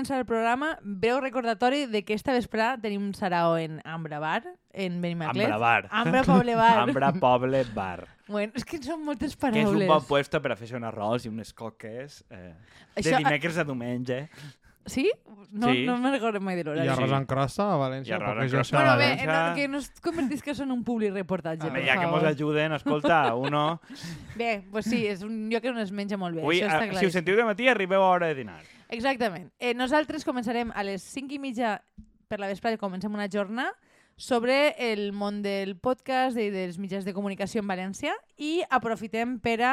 començar el programa, breu recordatori de que esta vesprada tenim un sarao en Ambra Bar, en Benimaclet. Ambra Bar. Ambra Poble Bar. Ambra Poble Bar. Bueno, és que són moltes Que és paraules. un bon puesto per a fer un arròs i unes coques eh, de Això- dimecres a diumenge. Sí? No, Sí. no me'n recordo mai de I l'horari. arròs Sí. en crosta a I València? arròs perquè en jo crosta. sé a Bueno, bé, València. no, que no es convertís que són un public reportatge, Ah, per ja que mos ajuden, escolta, uno... Bé, pues sí, és un lloc on es menja molt bé, Avui, això està clar. si ho sentiu de matí, arribeu a hora de dinar. Exactament. Eh, nosaltres començarem a les 5 i mitja per la vesprada, comencem una jornada sobre el món del podcast i dels mitjans de comunicació en València i aprofitem per a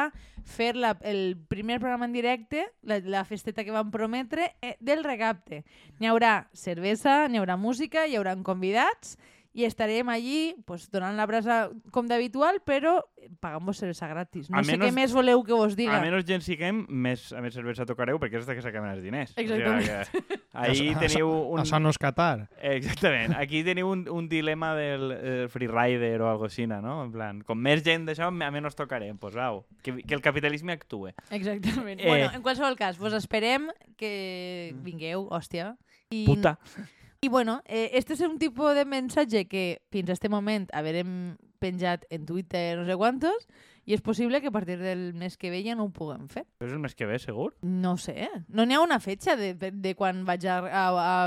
fer la, el primer programa en directe, la, la festeta que vam prometre, eh, del recapte. N'hi haurà cervesa, n'hi haurà música, hi haurà convidats i estarem allí pues, donant la brasa com d'habitual, però pagant-vos cervesa gratis. No A sé menos- què més voleu que vos diga. A menys gent siguem, més, a més cervesa tocareu perquè és de que s'acaben els diners. Exactament. O sigui que ahí Això- teniu un... Això no és Qatar. Exactament. Aquí teniu un, un dilema del eh, freerider o algo així, no? En plan, com més gent d'això, a menys tocarem. Pues, au, que, que el capitalisme actue. Exactament. Eh. Bueno, en qualsevol cas, vos esperem que vingueu, hòstia. I, Puta. I bueno, eh, este és un tipus de mensatge que fins a este moment haverem penjat en Twitter no sé quantos i és possible que a partir del mes que ve ja no ho puguem fer. Però és el mes que ve, segur? No sé, no n'hi ha una fetxa de, de, de quan vaig a, a,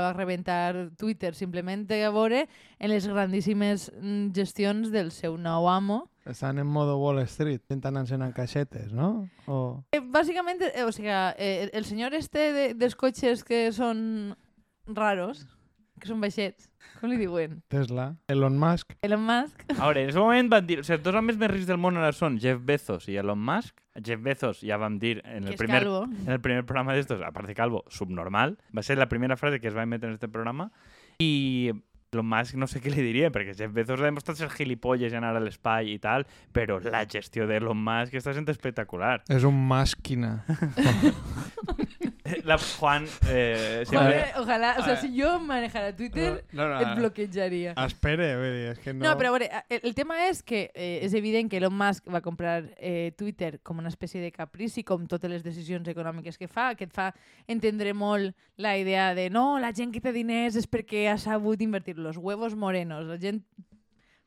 a rebentar Twitter, simplement a veure en les grandíssimes mm, gestions del seu nou amo, Estan en modo Wall Street, intentant ensenyar caixetes, no? O... Eh, bàsicament, eh, o sigui, eh, el senyor este de, dels cotxes que són raros, que són baixets, com li diuen? Tesla, Elon Musk, Elon Musk? A veure, en aquest moment van dir... O sigui, els dos homes més rics del món ara són Jeff Bezos i Elon Musk. Jeff Bezos, ja vam dir en el primer, calvo. en el primer programa d'estos, aparte de calvo, subnormal. Va ser la primera frase que es va emetre en este programa. I Elon Musk no sé què li diria, perquè Jeff Bezos ha demostrat ser gilipolles i anar a l'espai i tal, però la gestió d'Elon Musk està sent espectacular. és un màsquina. La Juan... Eh, Joder, sempre... ojalá, o sea, Ah. si yo manejara Twitter, no, no, et bloquejaria. Espere, vull dir, és que no... No, però a veure, el, el tema és que eh, és evident que Elon Musk va comprar eh, Twitter com una espècie de caprici, com totes les decisions econòmiques que fa, que et fa entendre molt la idea de no, la gent que té diners és perquè ha sabut invertir los huevos morenos. La gent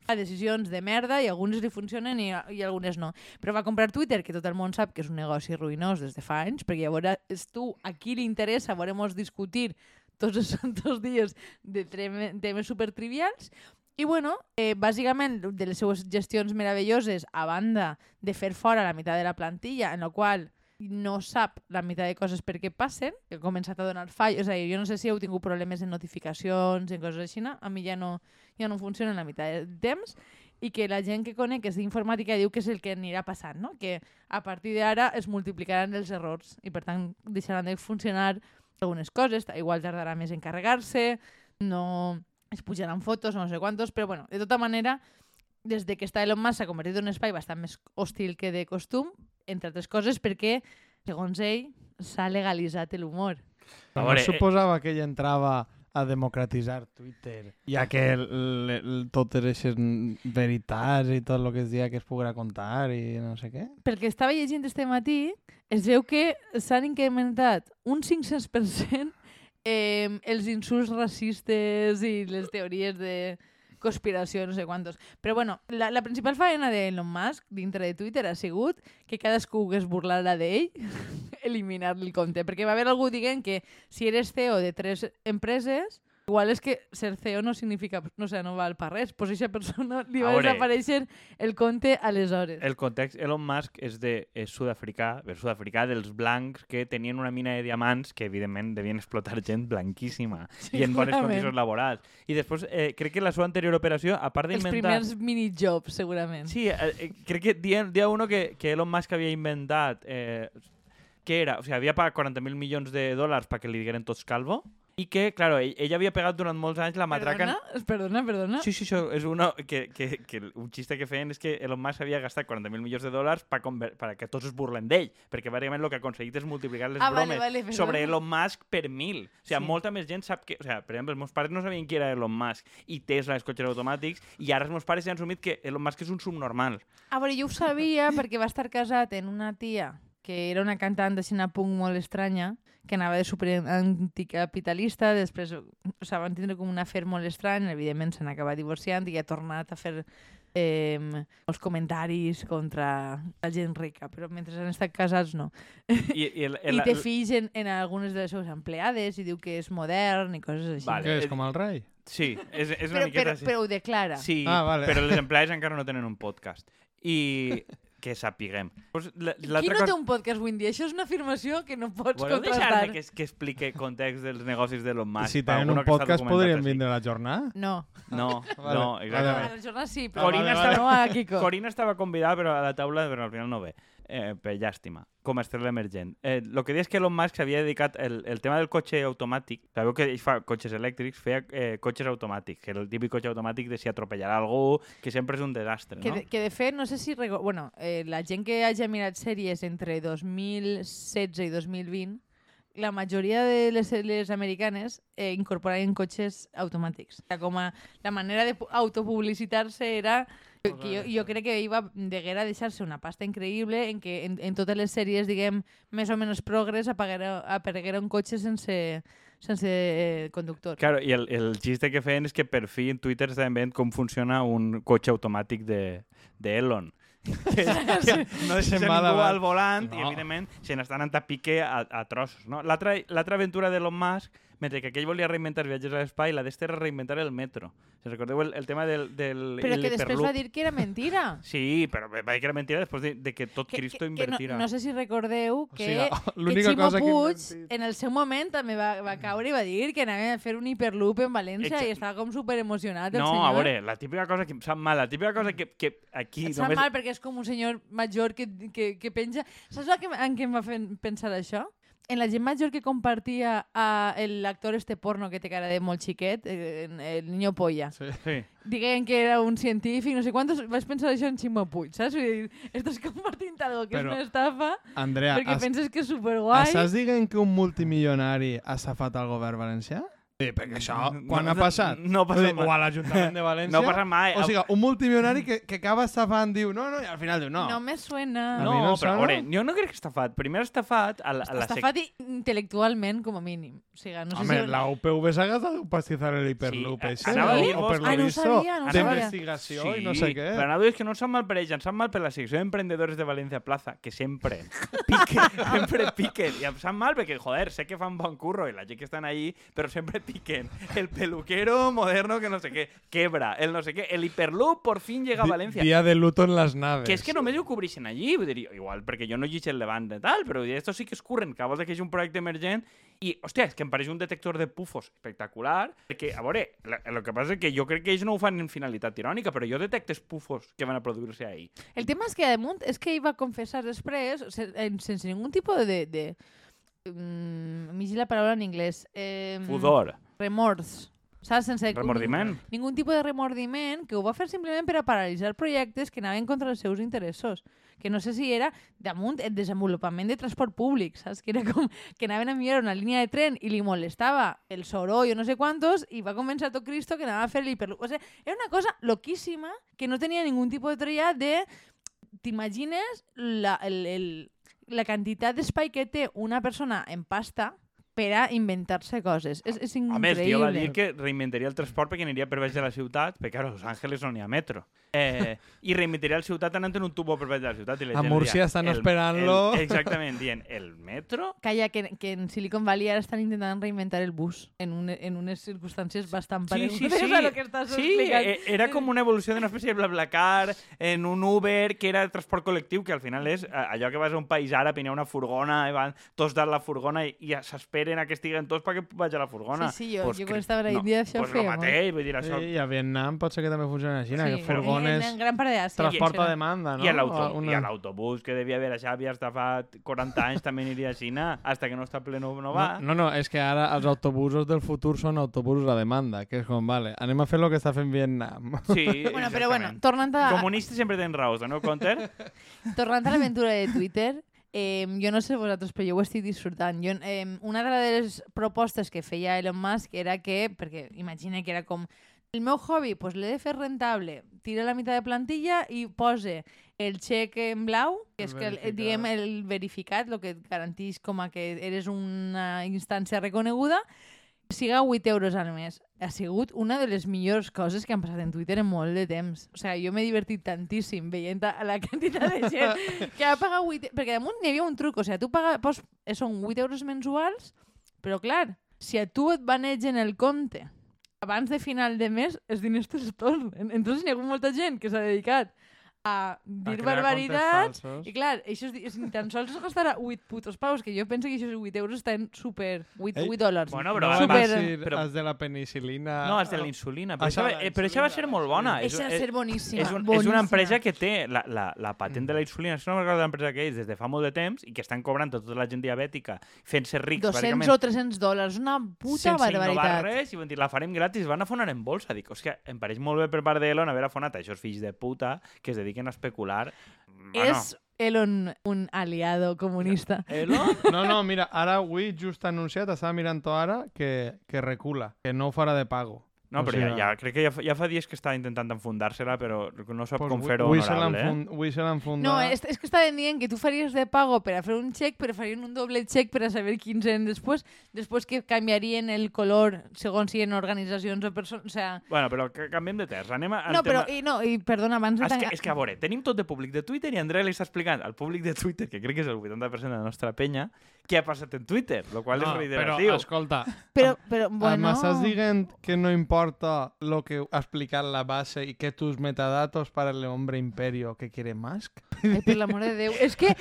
fa decisions de merda i algunes li funcionen i, i algunes no. Però va comprar Twitter, que tot el món sap que és un negoci ruïnós des de fa anys, perquè llavors tu a qui li interessa, veurem discutir tots els santos dies de temes supertrivials i bueno, eh, bàsicament de les seues gestions meravelloses a banda de fer fora la meitat de la plantilla en la qual no sap la meitat de coses per què passen, que ha començat a donar fallos, és a dir, jo no sé si heu tingut problemes en notificacions, en coses així, a mi ja no, ja no funciona la meitat del temps, i que la gent que conec que és d'informàtica diu que és el que anirà passant, no? que a partir d'ara es multiplicaran els errors i per tant deixaran de funcionar algunes coses, igual tardarà més en carregar-se, no es pujaran fotos, no sé quantos, però bueno, de tota manera, des de que està Elon Musk s'ha convertit en un espai bastant més hostil que de costum, entre altres coses perquè, segons ell, s'ha legalitzat l'humor. No es suposava que ell entrava a democratitzar Twitter, ja que el, el, el, totes aquestes veritats i tot el que es dia que es poguera contar i no sé què. Pel que estava llegint este matí, es veu que s'han incrementat un 500% eh, els insults racistes i les teories de conspiració, no sé quantos. Però bueno, la, la principal faena d'Elon Musk dintre de Twitter ha sigut que cadascú que es burlara d'ell eliminar-li el compte. Perquè va haver algú dient que si eres CEO de tres empreses, igual és que ser CEO no significa, no sé, no val per res. A aquesta persona li va desaparèixer el compte aleshores. El context, Elon Musk és de és sud-africà, és sud-africà dels blancs que tenien una mina de diamants que, evidentment, devien explotar gent blanquíssima i en bones Segurament. condicions laborals. I després, eh, crec que la seva anterior operació, a part Els d'inventar... primers minijobs, segurament. Sí, eh, eh, crec que dia, dia uno que, que Elon Musk havia inventat... Eh, què era? O sigui, havia pagat 40.000 milions de dòlars perquè li digueren tots calvo i que, claro, ell, ell havia pegat durant molts anys la matraca... Perdona, perdona, perdona. Sí, sí, això és una, que, que, que un xiste que feien és que Elon Musk havia gastat 40.000 milions de dòlars per pa que tots es burlen d'ell, perquè bàsicament el que ha aconseguit és multiplicar les Ah, vale, bromes vale, perdona. sobre Elon Musk per mil. O sigui, Sí. molta més gent sap que... O sigui, per exemple, els meus pares no sabien qui era Elon Musk i Tesla, els cotxes automàtics, i ara els meus pares ja han assumit que Elon Musk és un subnormal. A veure, jo ho sabia perquè va estar casat en una tia que era una cantant de cine punk molt estranya, que anava de super anticapitalista, després o sigui, van tindre com un afer molt estrany, evidentment s'han acabat divorciant i ha tornat a fer eh, els comentaris contra la gent rica, però mentre han estat casats no. I, i, el, el, I té fills en, en algunes de les seves empleades i diu que és modern i coses així. Vale. Què és, com el rei? Sí, és, és una Però, miqueta però, així. però ho declara. Sí, Ah, vale. però les empleades encara no tenen un podcast. I que sapiguem. Pues, la- Qui no cosa- té un podcast avui dia? Això és una afirmació que no pots Voleu contrastar. deixar-me que, que explique context dels negocis de Elon Musk? si tenen un podcast podrien vindre a la jornada? No. No, Vale, no, vale, exactament. A la jornada sí, però Corina vale, estava, no a Kiko. Corina estava convidada però a la taula, però al final no ve. Eh, per llàstima, com a estrella emergent. Eh, el que deia és que Elon Musk s'havia dedicat el, el tema del cotxe automàtic. Sabeu que ell fa cotxes elèctrics, feia eh, cotxes automàtics, que el típic cotxe automàtic de si atropellarà algú, que sempre és un desastre, Que, no? de, que de fet, no sé si... Bueno, eh, la gent que hagi mirat sèries entre 2016 i 2020, la majoria de les sèries americanes eh, incorporaven cotxes automàtics. O sigui, com a, la manera de pu- autopublicitar-se era que jo, jo crec que ell va deguera deixar-se una pasta increïble en què en, en totes les sèries, diguem, més o menys progres, apareguera, apareguera un cotxe sense, sense eh, conductor. Claro, i el, el xiste que feien és que per fi en Twitter estaven veient com funciona un cotxe automàtic de, de Elon. Que, que no deixa Se'n ningú al volant i, No. evidentment, se n'estan anant a pique a, a trossos. No? L'altra l'altra aventura d'Elon Musk, mentre que aquell volia reinventar viatges a l'espai, la d'este era reinventar el metro. Si recordeu el, el tema del, del Però que després va dir que era mentira. Sí, però va dir que era mentida després de, de que tot que, Cristo que, que no, no sé si recordeu O que, sigui, que Ximo cosa que Puig inventit. en el seu moment també va, va caure i va dir que anava a fer un hiperloop en València Exacte. i estava com super emocionat el no, senyor. a veure, la típica cosa que em sap mal, la típica cosa que, que aquí Et sap només... mal perquè és com un senyor major que, que, que penja... Saps el que, en què em va fer pensar això? En la gent major que compartia a l'actor este porno que té cara de molt xiquet, eh, el niño polla. Sí. Sí. Diguem que era un científic, no sé quantos, vaig pensar això en Ximo Puig, saps? Vull dir, estàs compartint algo que Però- és una estafa Andrea, perquè has, penses que és superguai. estàs dient que un multimilionari ha safat al govern valencià? Sí, perquè això, quan No, ha passat? no ha passat Vull dir, mai. O a l'Ajuntament de València? No passa mai. O sigui, un multimilionari que, que acaba estafant diu no, no, i al final diu no. No me suena. No, no però veure, jo no crec que estafat. Primer estafat a la, a la Està sec- intel·lectualment, com a mínim. O sigui, no sé Home, si... la UPV s'ha gastat un pastizar el hiperloop, Sí, ese, anava a no? dir-vos- o per lo Ah, no sabia, no sabia. d'investigació i no sé què. Però anava a dir que no em sap mal per ells, em sap mal per la secció d'emprendedors de València Plaza, que sempre piquen, sempre piquen. I em sap mal perquè, joder, sé que fan bon curro i la gent que estan allí, però sempre piquen. El peluquero moderno que no sé què, quebra, el no sé què. El hiperloop por fin llega a València. Dia de luto en les naves. Que és que només ho cobreixen allí, vull dir, igual, perquè jo no llegeixo el Levant de tal, dir, esto sí que es curren, que a volta que és un projecte emergent i, hòstia, és que em pareix un detector de pufos espectacular, perquè, a veure, el que passa és que jo crec que ells no ho fan en finalitat irònica, però jo detectes pufos que van a produir-se ahí. El tema és que, damunt, és que ell va confessar després, sen- en- sense ningún tipus de... de mm, m'hi la paraula en anglès. Eh, Pudor, Remors. Saps? Sense remordiment. Ningú tipus de remordiment, que ho va fer simplement per a paralitzar projectes que anaven contra els seus interessos. Que no sé si era, damunt, el desenvolupament de transport públic, saps? Que era com que anaven a millorar una línia de tren i li molestava el soroll o no sé quantos i va començar tot Cristo que anava a fer l'hiperloop. O sigui, era una cosa loquíssima que no tenia ningú tipus de teoria de... T'imagines la, el, el, la d'espai que té una persona en pasta per a inventar-se coses. És, és A increïble. més, tio va dir que reinventaria el transport perquè aniria per baix de la ciutat, perquè, a Los Angeles no n'hi ha metro. Eh, I reinventaria la ciutat anant en un tubo per baix de la ciutat. I la A Múrcia diria, estan esperant-lo. el- Exactament, dient, el metro? Calla, que, que en Silicon Valley ara estan intentant reinventar el bus en, un, en unes circumstàncies bastant Sí, sí, paregudes sí. a lo que estàs Sí, explicant. eh, era com una evolució d'una espècie de BlaBlaCar en un Uber que era transport col·lectiu, que al final és eh, allò que vas a un país àrab i n'hi ha una furgona i van tots dalt la furgona i, i s'esperen a que estiguen tots perquè vagi a la furgona. Sí, sí, jo- Pues jo quan estava a l'Índia això pues ho feia lo molt. mateix, vull dir, això... Sí, i a Vietnam pot ser que també funcioni així, Sí, que furgones... en, en gran part d'Àsia. Transport a demanda, no? I a a l'autobús que devia haver a Xavi hasta fa 40 anys també aniria així, hasta que no està ple no, no va. No, no, no, és que ara els autobusos del futur són autobusos a demanda, que és com, vale, anem a fer el que està fent Vietnam. Sí, Bueno, però bueno, tornant a, Comunistes sempre tenen raó, no, Conter? tornant a l'aventura de Twitter, eh, jo no sé vosaltres, però jo ho estic disfrutant. Jo, eh, una de les propostes que feia Elon Musk era que, perquè imagina que era com El meu hobby, pues, l'he de fer rentable. Tira la meitat de plantilla i pose el xec en blau, que El és que el, diguem el verificat, el que et garanteix com a que eres una instància reconeguda, siga 8 euros al mes. Ha sigut una de les millors coses que han passat en Twitter en molt de temps. O sigui, jo m'he divertit tantíssim veient a la quantitat de gent que ha pagat 8... Perquè damunt n'hi havia un truc, o sigui, tu paga, pos, eh, són 8 euros mensuals, però clar, si a tu et banegen el compte abans de final de mes, els diners te'ls tornen. Entonces n'hi ha hagut molta gent que s'ha dedicat a dir crear barbaritats i clar, això és, és, ni tan sols es gastarà 8 putos paus, que jo penso que això 8 euros estan super... 8, Ei, 8 dòlars. Bueno, però no super... ser però- els de la penicilina... No, és de la insulina. Però, Això eh, però això va ser molt bona. És, Això va ser boníssima. és, un, és boníssima. una empresa que té la, la, la patent de la insulina, és una recordo l'empresa que és des de fa molt de temps i que estan cobrant a tota la gent diabètica fent-se rics, 200 o 300 dòlars, una puta sense innovar barbaritat. res i van dir, la farem gratis, van afonar en bolsa. Dic, hòstia, em pareix molt bé per part d'Elon haver afonat a aquests fills de puta que es dediquen a especular. És Elon un aliado comunista. Elon? No, no, mira, ara avui just anunciat, estava mirant-ho ara, que, que recula, que no ho farà de pago. No, O però sigui, ja, ja, crec que ja, fa- ja fa dies que està intentant enfundar-se-la, però no sap Pues com fer-ho honorable. Eh? fund- Avui se l'han fundat. No, és, és que estaven dient que tu faries de pago per a fer un xec, però farien un doble xec per a saber quins eren després, després que canviarien el color segons si eren organitzacions o persones... O sea, Bueno, però que canviem de terç. Anem al no, però, tema... i, no, i perdona, abans de És que, és que, a veure, tenim tot de públic de Twitter i Andrea li està explicant al públic de Twitter, que crec que és el 80% de la nostra penya, què ha passat en Twitter, el qual no, és però, reiteratiu. escolta, Però, però, bueno... bueno... m'estàs dient que no importa lo que ha explicat la base y que tus metadatos para el hombre imperio que quiere Musk? Ai, per l'amor de Déu. És que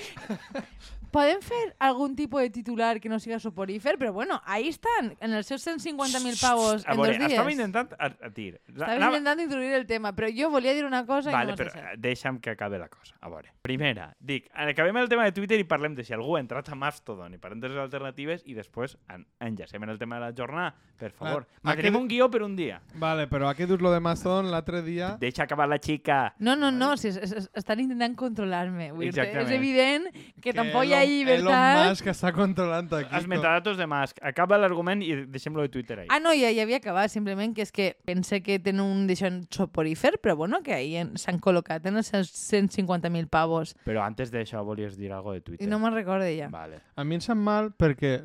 podem fer algun tipus de titular que no siga soporífer, però bueno, ahí estan, en els seus 150.000 pavos a en veure, dos dies. estava intentant a, a dir... Estaves anava- intentant introduir el tema, però jo volia dir una cosa i Vale, no però eh, deixa'm que acabi la cosa. A veure, primera, dic, acabem el tema de Twitter i parlem de si algú ha entrat a Mastodon i parlem de les alternatives i després en, enllacem en el tema de la jornada, per favor. Mantenim aquest- un guió per un dia. Vale, però aquí dius lo de Mastodon l'altre dia... Deixa acabar la xica. No, no, no, si es, es, es- estan intentant controlar-me. És evident que, tampoc hi ha llibertat. Elon Musk està controlant aquí. Els metadatos de Musk. Acaba l'argument i deixem-lo de Twitter ahí. Ah, no, ja, ja havia acabat, simplement que és que pense que tenen un d'això soporífer, però bueno, que ahí en- s'han col·locat en els seus 150.000 pavos. Però antes d'això volies dir algo de Twitter. I no me'n recordo ja. Vale. A mi em sap mal perquè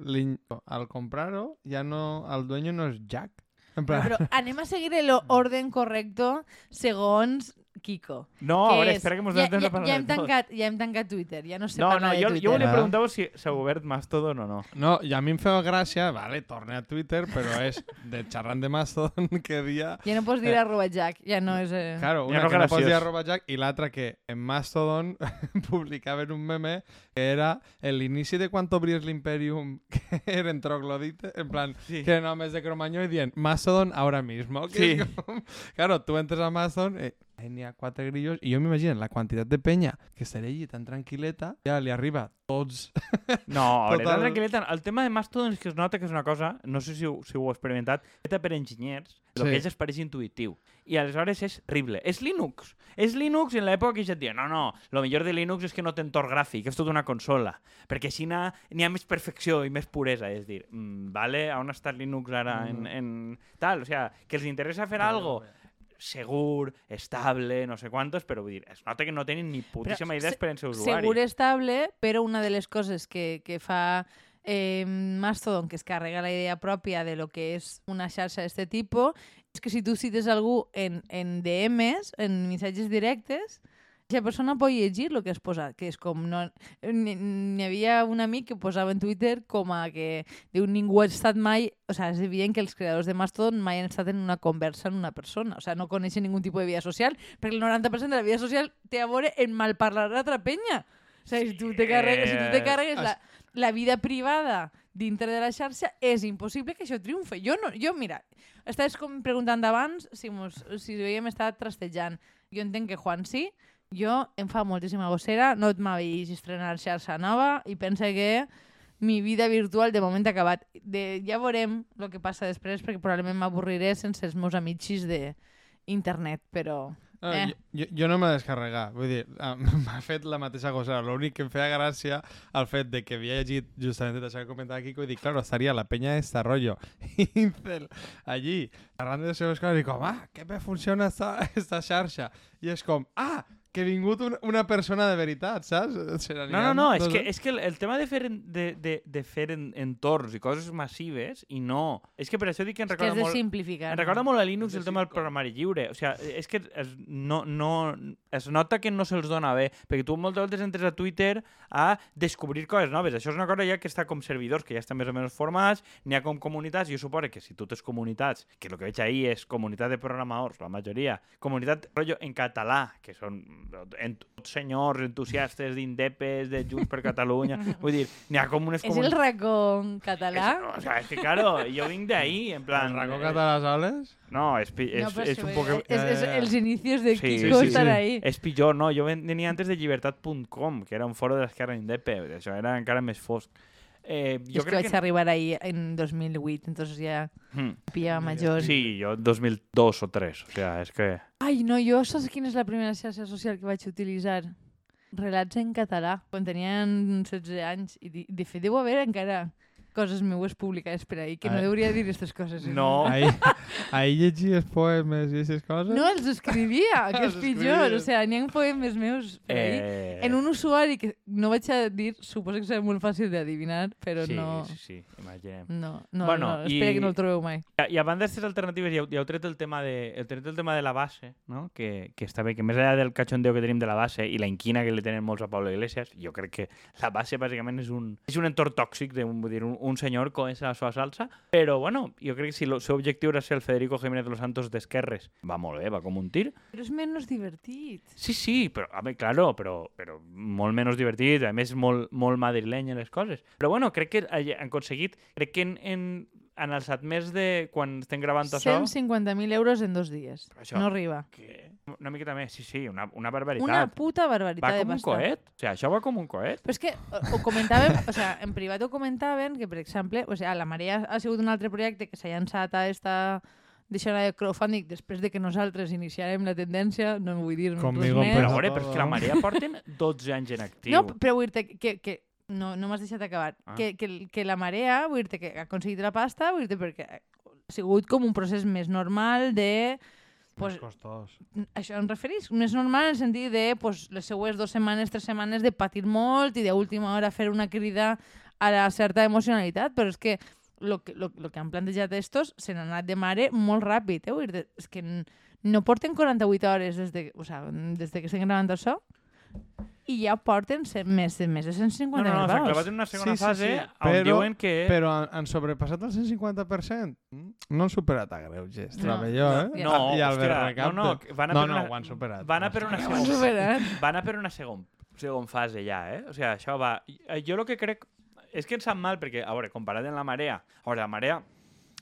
al comprar-ho ja no... El dueño no és Jack. En plan, Però anem a seguir l'orden correcto segons Kiko. No, a veure, és- espera que mos ja, donem temps ja, parlar ja, de hem tancat, ja hem tancat Twitter, ja no sé No, no, parlar jo, de Twitter. jo volia preguntar-vos si s'ha obert Mastodon o no. No, i a mi em feia gràcia, vale, torne a Twitter, però és de xerrant de Mastodon que dia... Ja no pots dir Eh. arroba Jack, ja no és... Eh... Claro, Ja una no que no pots dir graciós. arroba Jack i l'altra que en Mastodon publicaven un meme que era l'inici de quan obries l'Imperium que eren troglodites, en plan, Sí. que eren homes de Cromanyó i dient Mastodon ahora mismo. Que Sí. com... Claro, tu entres a Mastodon eh, n'hi ha quatre grillos i jo m'imagino la quantitat de penya que estaré allí tan tranquil·leta, ja li arriba tots. No, a veure, tan tranquil·leta. El tema de Mastodon és que es nota que és una cosa, no sé si ho, si ho heu experimentat, feta per enginyers, el Sí. que ells es pareix intuïtiu. I aleshores és horrible. És Linux. És Linux en l'època que ja et diuen no, no, el millor de Linux és que no té entorn gràfic, és tota una consola. Perquè així n'hi ha més perfecció i més puresa. És dir, mm, vale, on està Linux ara en, en tal? O sea, que els interessa fer algo segur, estable, no sé quantos, però vull dir, es nota que no tenen ni putíssima idea se- d'experiència d'usuari. Segur estable, però una de les coses que, que fa eh, Mastodon, que es carrega la idea pròpia de lo que és una xarxa d'aquest tipus, és que si tu cites algú en, en DMs, en missatges directes, aquesta persona pot llegir el que has posat, que és com... No, n'hi havia un amic que posava en Twitter com a que diu ningú ha estat mai... O sigui, és evident que els creadors de Mastodon mai han estat en una conversa amb una persona. O sigui, no coneixen ningú tipus de vida social, perquè el 90% de la vida social té a veure en malparlar l'altra penya. O sigui, si tu te carregues, si tu te Eh, carregues la, la vida privada dintre de la xarxa, és impossible que això triomfe. Jo, no, jo mira, estaves com preguntant abans si, mos, si havíem estat trastejant. Jo entenc que Juan sí, jo em fa moltíssima gossera, no et m'havies estrenar xarxa nova i pense que mi vida virtual de moment ha acabat. De, ja veurem el que passa després perquè probablement m'avorriré sense els meus amics de internet, però No, Eh. jo, jo no m'he descarregat, vull dir, m'ha fet la mateixa cosa. L'únic que em feia gràcia al fet de que havia llegit justament això que comentava Kiko i dic, claro, estaria la penya esta rollo Incel allí, parlant de les seves coses i com, ah, que bé funciona esta, esta xarxa. I és com, ah, que ha vingut un, una persona de veritat, saps? Se No, no, no, és que, és que el, el tema de fer, en, de, de, de fer en, entorns i coses massives, i no... És que per això dic que que recorda és de molt... simplificar. Em recorda molt a Linux el tema del programari lliure. O sigui, és que es, no, no, es nota que no se'ls dona bé, perquè tu moltes vegades entres a Twitter a descobrir coses noves. Això és una cosa ja que està com servidors, que ja estan més o menys formats, n'hi ha com comunitats, i jo suposo que si tu tens comunitats, que el que veig ahir és comunitat de programadors, la majoria, comunitat rotllo en català, que són en, tots senyors entusiastes d'Indepes, de Junts per Catalunya, vull dir, n'hi ha com unes És el racó català? És, o sea, es que claro, jo vinc d'ahí, en plan... El racó català soles? No, és, pi- és, no, és un ve- poc... És, és, els inicios de Sí, Kiko sí, estan sí. ahí. És pitjor, no? Jo ven- venia antes de llibertat.com, que era un foro de l'esquerra indepe. Això era encara més fosc. Eh, Jo és que crec vaig que... arribar ahí en 2008, entonces ja Hmm. pillava major. Sí, jo 2002 o 3. O sea, és que... Ai, no, jo saps quina és la primera xarxa social que vaig utilitzar? Relats en català, quan tenien 16 anys. I de, de fet, deu haver encara coses meues publicades per ahí, que no hauria de dir aquestes coses. eh? No. Ahí, ahí llegies poemes i aquestes coses? No, els escrivia, que és pitjor. O sigui, n'hi ha poemes meus per. Eh... En un usuari que no vaig a dir, suposo que serà molt fàcil d'adivinar, però sí, no... Sí, sí, imaginem. No, no, Bueno, no, espera i- que no el trobeu mai. I a banda d'aquestes alternatives, ja, heu- ja heu tret el tema de, heu tret el tema de la base, no? que, que està bé, que més enllà del cachondeo que tenim de la base i la inquina que li tenen molts a Pablo Iglesias, jo crec que la base bàsicament és un, és un entorn tòxic, de, vull dir, un, un senyor com és la seva salsa, però bueno, jo crec que si el seu objectiu era ser el Federico Jiménez de los Santos d'esquerres, va molt bé, va com un tir. Però és menys divertit. Sí, sí, però, a veure, claro, però, però molt menys divertit, a més molt, molt madrileny en les coses. Però bueno, crec que eh, han aconseguit, crec que en, en, han alçat més de quan estem gravant això... 150.000 euros en dos dies. Això. No arriba. Que... Una miqueta més, sí, sí, una, una barbaritat. Una puta va barbaritat de com un pasta. coet. O sigui, això va com un coet. Però és que ho, ho comentàvem, o sea, en privat ho comentaven, que per exemple, o sea, la Marea ha sigut un altre projecte que s'ha llançat a esta deixar de crowdfunding després de que nosaltres iniciarem la tendència, no vull dir Conmigo res més. Però, Però a veure, però és que la. Marea porten 12 anys en actiu. No, però vull dir que, que no, no m'has deixat acabar. Ah. Que, que, que la Marea, vull dir que ha aconseguit la pasta, vull dir perquè ha sigut com un procés més normal de pues, Més costós. això em referís, més normal en el sentit de pues, les següents dues setmanes, tres setmanes de patir molt i d'última hora fer una crida a la certa emocionalitat, però és que el que, lo, lo que han plantejat estos se n'ha anat de mare molt ràpid, eh? Dir, és que no porten 48 hores des de, o sea, des de que estem gravant això i ja porten més, de- més de 150 no, no, no, s'ha clavat en una segona Sí, sí, fase sí, on però- diuen que... Però han, han sobrepassat el 150%? Mm? No han superat a greuges, No, no, eh? No, I Albert hòstia, Recapte. no, no, que van a no, per no, una- ho han superat. Van a per una segona... superat. van a per una segon, segon fase ja, eh? O sigui, això va... eh, Jo el que crec... És que em sap mal perquè, a veure, comparat amb la marea... A veure, la marea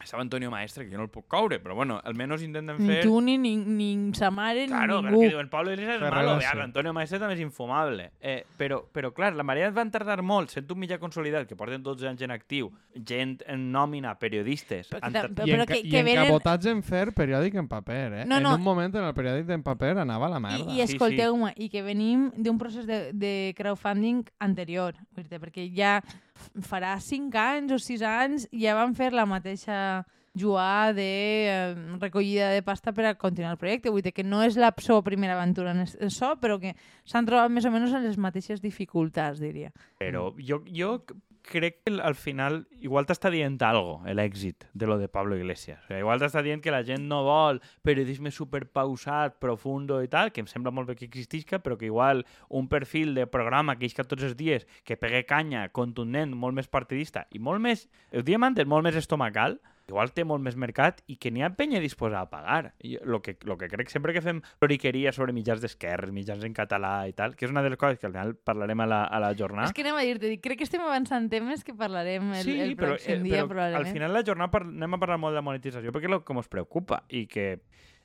estava Antonio Maestre, que jo no el puc coure, però bueno, almenys intenten Ni fer... tu, ni, ni, ni sa mare, Claro, ni pero ningú. que diuen Pablo Iglesias és malo, ja, Antonio Maestre també és infumable. Eh, però, però, clar, la Marea van tardar molt, sent un mitjà consolidat, que porten 12 anys en actiu, gent en nòmina, periodistes... Però tam- tar- però- I, en, que- i que venen- encabotats en fer periòdic en paper, eh? No, no. En un moment en el periòdic en paper anava a la merda. I, i Sí, escolteu-me, i que venim d'un procés de, de crowdfunding anterior, perquè ja farà 5 anys o 6 anys ja van fer la mateixa jugada de eh, recollida de pasta per a continuar el projecte. Vull dir que no és la seva primera aventura en això, però que s'han trobat més o menys en les mateixes dificultats, diria. Però jo, jo crec que al final igual t'està dient algo, l'èxit de lo de Pablo Iglesias. O sigui, igual t'està dient que la gent no vol periodisme superpausat, profundo i tal, que em sembla molt bé que existisca, però que igual un perfil de programa que isca tots els dies, que pegue canya, contundent, molt més partidista i molt més, ho diem antes, molt més estomacal, igual té molt més mercat i que n'hi ha penya disposada a pagar. I lo que, lo que crec sempre que fem ploriqueria sobre mitjans d'esquerres, mitjans en català i tal, que és una de les coses que al final parlarem a la, a la jornada. És que anem a dir-te, crec que estem avançant temes que parlarem el, sí, el però, pròxim eh, dia, però probablement. al final la jornada par anem a parlar molt de monetització perquè és el que ens preocupa i que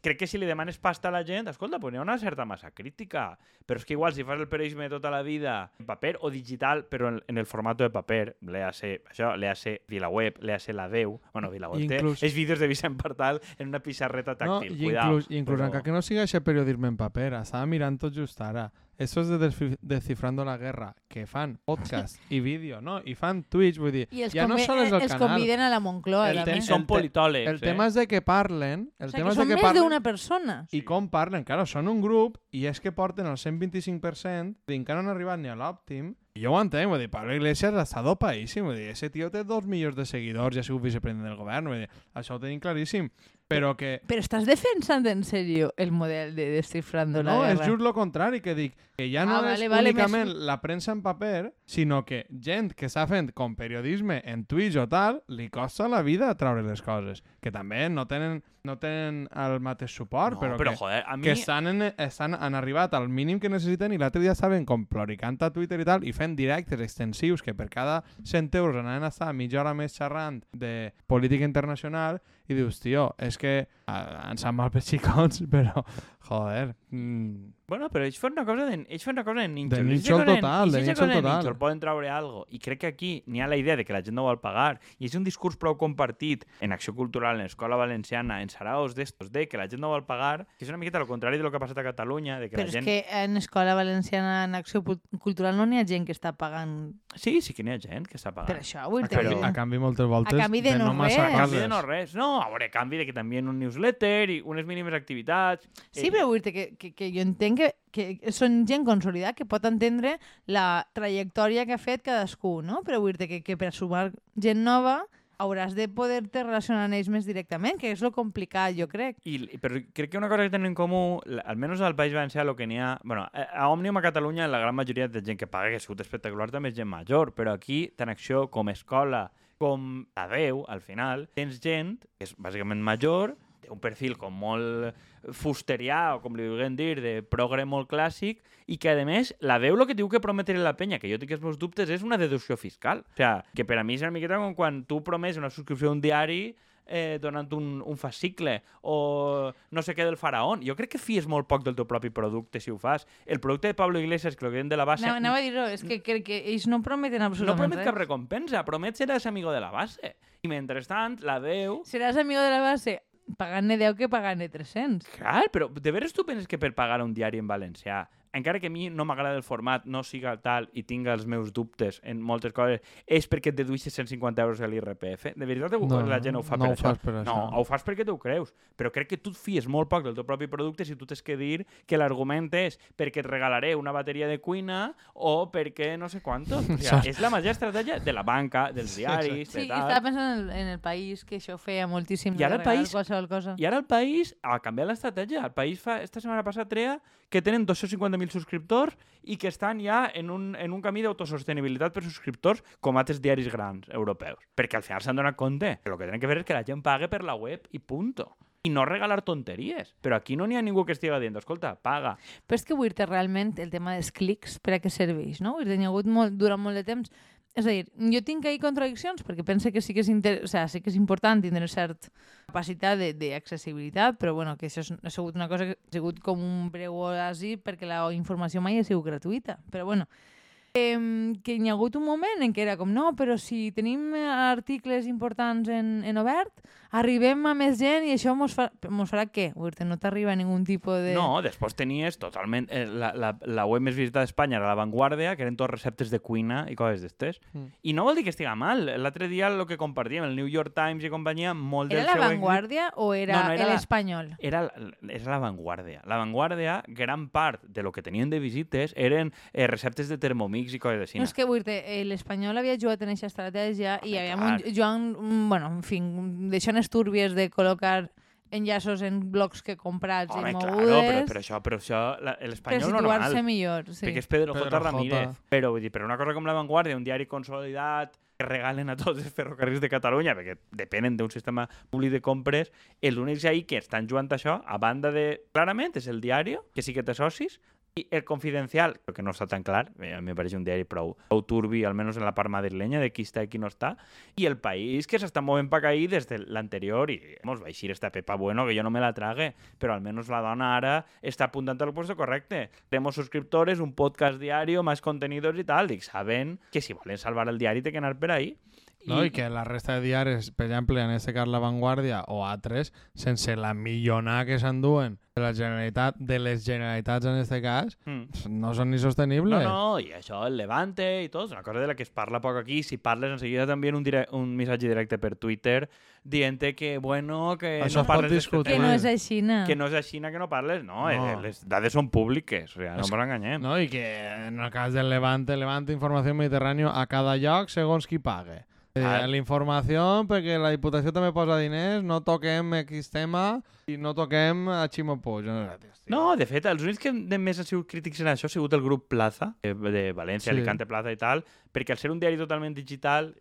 crec que si li demanes pasta a la gent, escolta, pues hi ha una certa massa crítica. Però és que igual si fas el periodisme tota la vida en paper o digital, però en, en el format de paper, léase, això, léase VilaWeb, léase la 10, bueno, VilaWeb té, Inclús- és vídeos de Vicent Partal en una pissarreta No, tàctil, i cuidao. inclús, inclús però- encara que no siga aquest periodisme en paper, estava mirant tot just ara. Estos de Desfi- Descifrando la Guerra, que fan podcast i vídeo, no? I fan Twitch, vull dir, I els, ja no convi- sol és el els canal. conviden a la Moncloa, El també. són politòlegs, El eh? tema és de que parlen, el o sigui, tema que és de són que més parlen d'una persona. i com parlen. Claro, són un grup i és que porten el 125% i encara no han arribat ni a l'òptim. Jo ho entenc, vull dir, Pablo Iglesias està dopadíssim, vull dir, ese tio té dos milions de seguidors i ha sigut vicepresident del govern, vull dir, això ho tenim claríssim. Però que Però estàs defensant en sèrio el model de Descifrando la no, és Guerra? just lo contrari, que dic que ja no Ah, és vale, vale, únicament més- la premsa en paper, sinó que gent que està fent com periodisme en Twitch o tal, li costa la vida treure les coses. Que també no tenen, no tenen el mateix suport, No, però, però que, joder, a mi... que estan, en, estan, han arribat al mínim que necessiten i l'altre dia estaven com ploricant a Twitter i tal i fent directes extensius que per cada 100 euros anaven a estar mitja hora més xerrant de política internacional i dius, tio, és que ah, ens sap mal per xicons, però joder, mm, Bueno, però ells fan una cosa de, ells fan una cosa de nínxol. De cosa total, de cosa total. nínxol poden treure algo. I crec que aquí n'hi ha la idea de que la gent no vol pagar. I és un discurs prou compartit en Acció Cultural, en Escola Valenciana, en saraos d'estos, de que la gent no vol pagar, que és una miqueta el contrari de lo que ha passat a Catalunya, de que Però la és gent... que en Escola Valenciana en Acció Cultural no n'hi ha gent que està pagant Sí, sí que n'hi ha gent que està per pagant. això. Vull a, dir canvi, que... a canvi moltes voltes canvi de no massa res. A canvi de no res. No, a veure, a canvi de que també un newsletter i unes mínimes activitats. Sí, Eh, però vull dir que, que, que jo entenc que, que són gent consolidada que pot entendre la trajectòria que ha fet cadascú, no? Però vull dir que, que per sumar gent nova hauràs de poder-te relacionar amb ells més directament, que és lo complicat, jo crec. I, però crec que una cosa que tenen en comú, almenys al País Valencià, el que n'hi ha... Bueno, a a Òmnium a Catalunya la gran majoria de gent que paga, que ha sigut espectacular, també és gent major, però aquí, tant Acció com Escola, com la veu, al final, tens gent que és bàsicament major, té un perfil com molt fusterià, o com li vulguem dir, de progre molt clàssic, i que, a més, la veu el que diu que prometré la penya, que jo tinc els meus dubtes, és una deducció fiscal. O sigui, que per a mi és una miqueta com quan tu promes una subscripció a un diari eh, donant un, un fascicle o no sé què del faraón. Jo crec que fies molt poc del teu propi producte si ho fas. El producte de Pablo Iglesias, que diuen de la base, Anava, anava a dir-ho, és que crec que ells no prometen no absolutament promet res. cap recompensa, promet seràs amigo de la base. I mentrestant, la veu... Seràs amigo de la base pagant-ne 10 que pagant-ne 300. Clar, però de veres tu penses que per pagar un diari en valencià, encara que a mi no m'agrada el format, no siga tal i tinga els meus dubtes en moltes coses, és perquè et deduixes 150 euros a l'IRPF? De veritat ho- No, la gent ho fa no per ho això? fas per això. No, ho fas perquè t'ho creus. Però crec que tu et fies molt poc del teu propi producte si tu tens que dir que l'argument és perquè et regalaré una bateria de cuina o perquè no sé quanto. O sigui, és la major estratègia de la banca, dels diaris, Sí, de i tal. estava pensant en el, en el país, que això feia moltíssim. I ara el país- Qualsevol cosa. I ara el país ha canviat l'estratègia. El país fa, esta setmana passada treia que tenen 250.000 subscriptors i que estan ja en un, en un camí d'autosostenibilitat per subscriptors com altres diaris grans europeus. Perquè al final s'han donat compte que el que tenen que fer és que la gent pague per la web i punto. I no regalar tonteries. Però aquí no n'hi ha ningú que estigui dient, escolta, paga. Però és que vull realment el tema dels clics per a què serveix, no? Vull dir, n'hi ha hagut molt, durant molt de temps és a dir, jo tinc ahí contradiccions perquè pense que sí que és, inter... o sea, sí que és important tindre certa capacitat d'accessibilitat, però bueno, que això és, ha sigut una cosa que ha sigut com un breu oasi perquè la informació mai ha sigut gratuïta. Però bueno, eh, que hi ha hagut un moment en què era com, no, però si tenim articles importants en, en obert, arribem a més gent i això mos, fa, mos farà què? Vull dir, no t'arriba ningú tipus de... No, després tenies totalment... Eh, la, la, la web més visitada d'Espanya era La Vanguardia, que eren tots receptes de cuina i coses d'estes. Mm. I no vol dir que estiga mal. L'altre dia el que compartíem, el New York Times i companyia, molt ¿Era del la seu èxit- vanguardia o era, No, no, era el la- español? Era, la- era la Vanguardia. La Vanguardia, gran part de lo que tenien de visites eren eh, receptes de Thermomix i coses així. No, és que vull dir, l'espanyol havia jugat en aquesta estratègia i Home, havia clar. un Joan, mm, bueno, en fi, deixant estúrbies de col·locar enllaços en blocs que comprats Home, i claro, mogudes però, però això, però això per l'espanyol normal. situar-se millor. Sí. Perquè és Pedro, Pedro J. Ramírez. Però, vull dir, però una cosa com La Vanguardia, un diari consolidat, que regalen a tots els ferrocarrils de Catalunya, perquè depenen d'un sistema públic de compres, els únics ahí que estan jugant això, a banda de... Clarament, és el diari, que sí que té socis, I el Confidencial, que no està tan clar, eh, a mi em pareix un diari prou, prou turbi, almenys en la part madrilenya, de qui està i qui no està, i el país que s'està movent per ahí des de l'anterior, i vamos, va eixir esta Pepa Bueno, que jo no me la trague, però almenys la dona ara està apuntant al puesto correcte. Tenemos suscriptores, un podcast diario, más contenidos i tal, dic, saben que si volen salvar el diari té que anar per ahí. No, i que la resta de diaris, per exemple, en este cas La Vanguardia o altres, sense la millonada que s'enduen de la Generalitat, de les Generalitats en este cas, Mm. no són ni No, sostenibles. no, i això, el Levante i tot, és una cosa de la que es parla poc aquí. Si parles, enseguida també un, dire un missatge directe per Twitter dient que, bueno, que Això no parles discutir. Que no és així, no. que no és així que no parles, no, No. eh, les dades són públiques, o sigui, no ens enganyem. No, i que en el cas del Levante, Levante Informació Mediterráneo a cada lloc segons qui pague. Eh, la informació, perquè la Diputació també posa diners, no toquem X tema i no toquem a Ximo Puig. No, No, de fet, els únics que de més han sigut crítics en això ha sigut el grup Plaza, eh, de València, Sí. Alicante Plaza i tal, perquè al ser un diari totalment digital,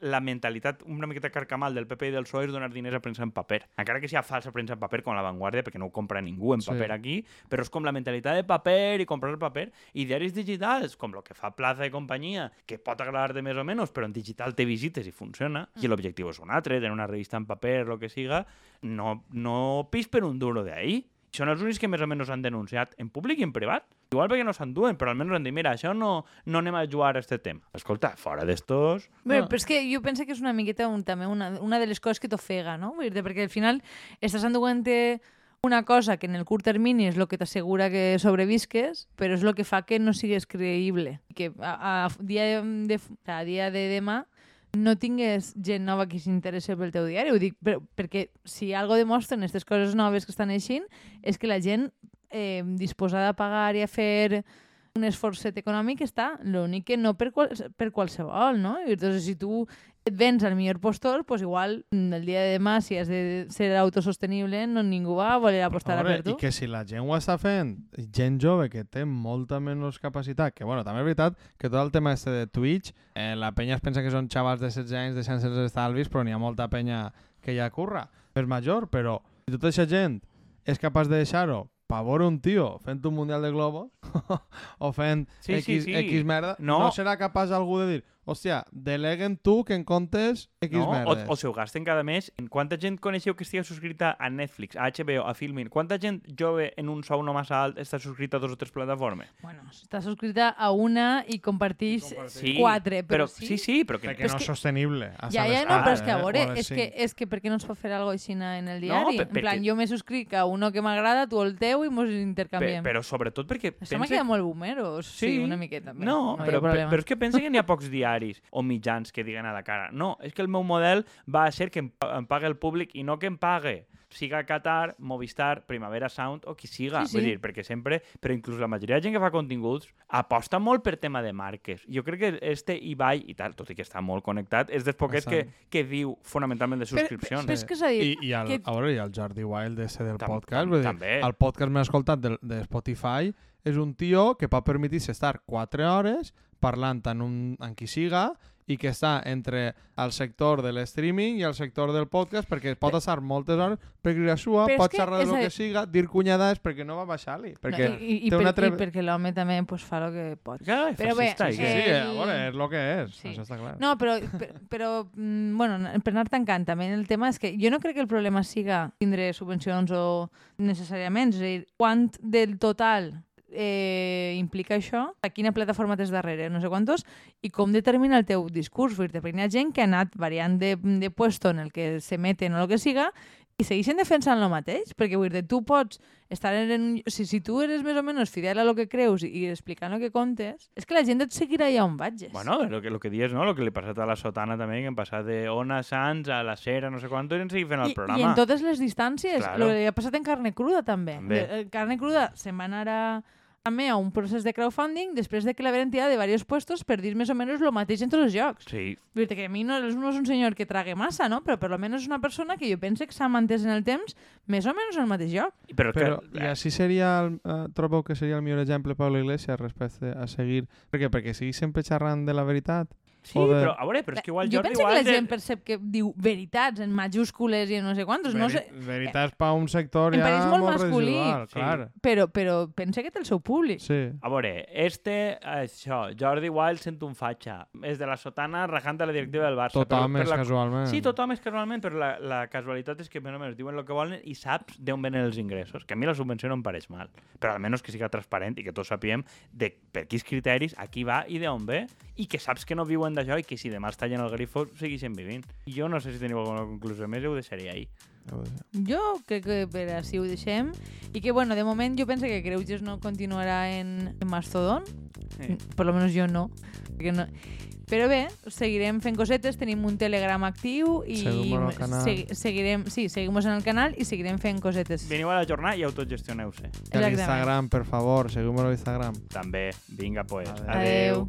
la mentalitat una miqueta carcamal del PP i del PSOE és donar diners a premsa en paper. Encara que sigui falsa premsa en paper, com la Vanguardia, perquè no ho compra ningú en Sí. paper aquí, però és com la mentalitat de paper i comprar el paper. I diaris digitals, com el que fa Plaza i companyia, que pot agradar-te més o menys, però en digital té visites i funciona, i l'objectiu és un altre, tenir una revista en paper, el que siga, no, no pis per un duro d'ahí. Són els únics que més o menys han denunciat en públic i en privat. Igual perquè no s'enduen, però almenys han dit, mira, això no, no anem a jugar a este tema. Escolta, fora d'estos... Bé, No. però és que jo penso que és una miqueta un, també una, una de les coses que t'ofega, no? Vull dir perquè al final estàs enduent una cosa que en el curt termini és el que t'assegura que sobrevisques, però és el que fa que no sigues creïble. Que a, a, dia, de, a dia de demà no tingués gent nova que s'interessi pel teu diari. Ho dic per, perquè si algo demostren aquestes coses noves que estan eixint és que la gent eh, disposada a pagar i a fer un esforçet econòmic està, l'únic que no per, qual, per qualsevol, no? I entonces, si tu et vens al millor postor, pues igual mm, el dia de demà, si has de ser autosostenible, no ningú va a voler apostar a, veure, per tu. I que si la gent ho està fent, gent jove que té molta menys capacitat, que bueno, també és veritat que tot el tema este de Twitch, eh, la penya es pensa que són xavals de 16 anys deixant els estalvis, però n'hi ha molta penya que ja curra. És major, però si tota aquesta gent és capaç de deixar-ho per veure un tio fent un Mundial de Globos o fent Sí, X, sí, sí. X merda, No. no. serà capaç algú de dir hòstia, deleguen tu que en comptes X No? O, merdes. o se ho gasten cada mes. Quanta gent coneixeu que estigui subscrita a Netflix, a HBO, a Filmin? Quanta gent jove en un sou no massa alt està subscrita a dos o tres plataformes? Bueno, està subscrita a una i compartix Sí, quatre, però, però sí, sí, però que... perquè és no que- és sostenible. Ja, hasta ja, les no, però és que a eh, veure, o a les és que, és que per què no es pot fer alguna cosa així en el diari? per- en plan, perquè- jo me subscric a uno que m'agrada, tu el teu i mos intercanviem. però sobretot perquè... Això m'ha pense- quedat molt boomero, sí, Sí. una miqueta. Bé, No, no però, però, però és que pensa que n'hi ha pocs diaris o mitjans que diguen a la cara. No, és que el meu model va a ser que em, em pague el públic i no que em pague siga Qatar, Movistar, Primavera Sound o qui siga. Sí, sí. Vull dir, perquè sempre, però inclús la majoria de gent que fa continguts aposta molt per tema de marques. Jo crec que este Ibai, i tal, tot i que està molt connectat, és dels poquets que, que viu fonamentalment de Però- subscripcions. però és que s'ha dit... I, i el, que- a veure, i el Jordi Wild ese del Tam- podcast, tam- vull dir, també. el podcast més escoltat de, de Spotify és un tio que pot permetir-se estar 4 hores parlant amb, un, amb qui siga i que està entre el sector de l'streaming i el sector del podcast perquè pot estar moltes hores per cridar sua, Però pot que xerrar de és lo a- que siga, dir cunyadades perquè no va baixar-li. Perquè no, i, i, té per, una tre... i perquè l'home també pues, fa el que pot. Clar, Però bé, Sí, què? sí, Eh, a veure, és el que és, sí. això està clar. No, però, per- però mm, bueno, per anar tancant també el tema és que jo no crec que el problema siga tindre subvencions o necessàriament, és a dir, quant del total eh, implica això, a quina plataforma tens darrere, no sé quantos, i com determina el teu discurs. Vull dir, perquè hi ha gent que ha anat variant de, de puesto en el que se meten o el que siga i segueixen defensant el mateix, perquè vull dir, tu pots estar en... un- Si, si tu eres més o menys fidel a lo que creus i, i explicant el que contes, és que la gent et seguirà allà on vagis. Bueno, lo que, lo que dius, no? Lo que li ha passat a la Sotana també, que hem passat de Ona Sans a la Cera, no sé quant, i en seguir fent el I, programa. I en totes les distàncies. Claro. Lo que ha passat en carne cruda, també. També. Eh, Carne cruda se'n va anar a, també a un procés de crowdfunding després de que l'haveren tirat de diversos puestos per dir més o menys el mateix en tots els jocs. Sí, Vull dir que a mi no, no és un senyor que trague massa, no? però per almenys és una persona que jo penso que s'ha mantès en el temps més o menys en el mateix joc. però, Però, que... i així seria, el, uh, trobeu que seria el millor exemple Pablo Iglesias respecte a seguir... Per què? Perquè seguís sempre xerrant de la veritat? Sí, però a veure, però és que igual jo Jordi penso que igual... la gent percep que diu veritats en majúscules i en no sé quantos. No sé, Veri- Veritats per un sector Em ja pareix molt masculí. residual, Sí. clar. però, però pensa que té el seu públic. Sí. A veure, este, això, Jordi Wild sent un fatxa. És de la sotana rajant a la directiva del Barça. Tothom però, és la... casualment. Sí, tothom és casualment, però la, la casualitat és que més o menys diuen el que volen i saps d'on venen els ingressos. Que a mi la subvenció no em pareix mal. Però almenys que siga transparent i que tots sapiem de per quins criteris, a qui va i d'on ve i que saps que no viuen d'això i que si demà es tallen el grifo segueixen vivint. Jo no sé si teniu alguna conclusió més, ho deixaria ahir. Jo crec que per així ho deixem. I que, bueno, de moment jo penso que Creuges no continuarà en, en Mastodon. Sí. Per lo menos jo no. Perquè no. Però bé, seguirem fent cosetes, tenim un Telegram actiu i segui- seguirem, sí, seguim en el canal i seguirem fent cosetes. Veniu a la jornada i autogestioneu-se. Instagram, per favor, seguim-nos a Instagram. També. Vinga, pues. Adeu. Adeu.